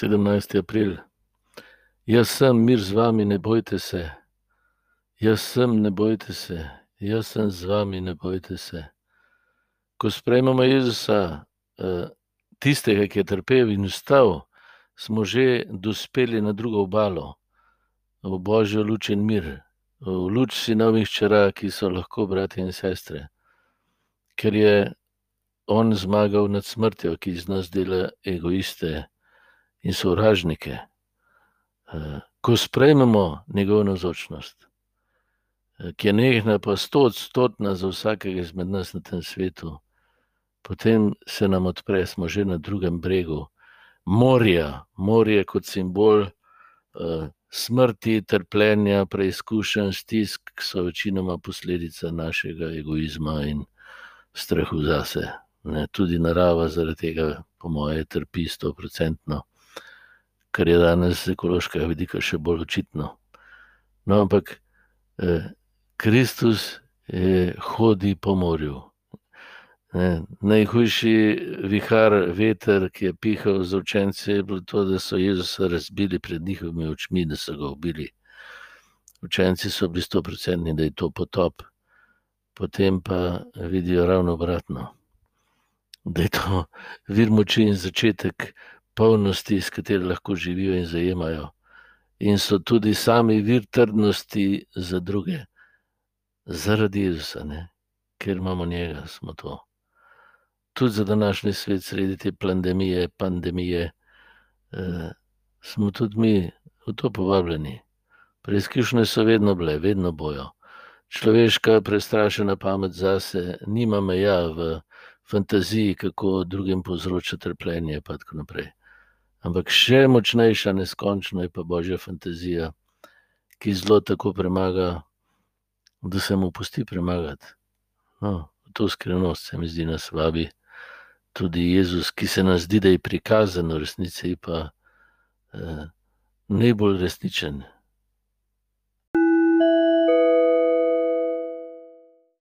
17. april. Jaz sem mir z vami, ne bojte se. Jaz sem, ne bojte se. Jaz sem z vami, ne bojte se. Ko sprejmemo Jezusa, eh, tistega, ki je trpel in vstal, smo že dospeli na drugo obalo, v božjo luč in mir, v luč sinovih črk, ki so lahko bratje in sestre. Ker je on zmagal nad smrtjo, ki iz nas dela egoiste in sovražnike. Eh, ko sprejmemo njegovo nazočnost, eh, ki je nekaj pa stotna za vsakega izmed nas na tem svetu, potem se nam odpre, smo že na drugem bregu. Morja, morje kot simbol uh, smrti, trpljenja, preizkušenj, stisk, so večinoma posledica našega egoizma in strahu zase. Ne, tudi narava zaradi tega, po mojem, trpi sto procentno, kar je danes z ekološkega vidika še bolj očitno. No, ampak eh, Kristus eh, hodi po morju. Ne, najhujši vihar, veter, ki je pihal za učence, je bilo to, da so Jezusa razbili pred njihovimi očmi, da so ga ubili. Učenci so bili sto procentni, da je to potop, potem pa vidijo ravno obratno da je to vir moči in začetek polnosti, iz katere lahko živijo in zajemajo. In so tudi sami vir trdnosti za druge, zaradi Jezusa, ne? ker imamo njega, smo to. Tudi za današnji svet, sredi te pandemije, pandemije, eh, smo tudi mi v to povabljeni. Preizkušnje so vedno bile, vedno bojo. Človeška prestrašena pamet zase nima meja v fantaziji, kako drugim povzroča trpljenje. Ampak še močnejša, neskončno je pa božja fantazija, ki zelo tako premaga, da se mu pusti premagati. No, to skrivnost se mi zdi nas vabi. Tudi Jezus, ki se nam zdi, da je prikazan, v resnici pa eh, najbolj resničen.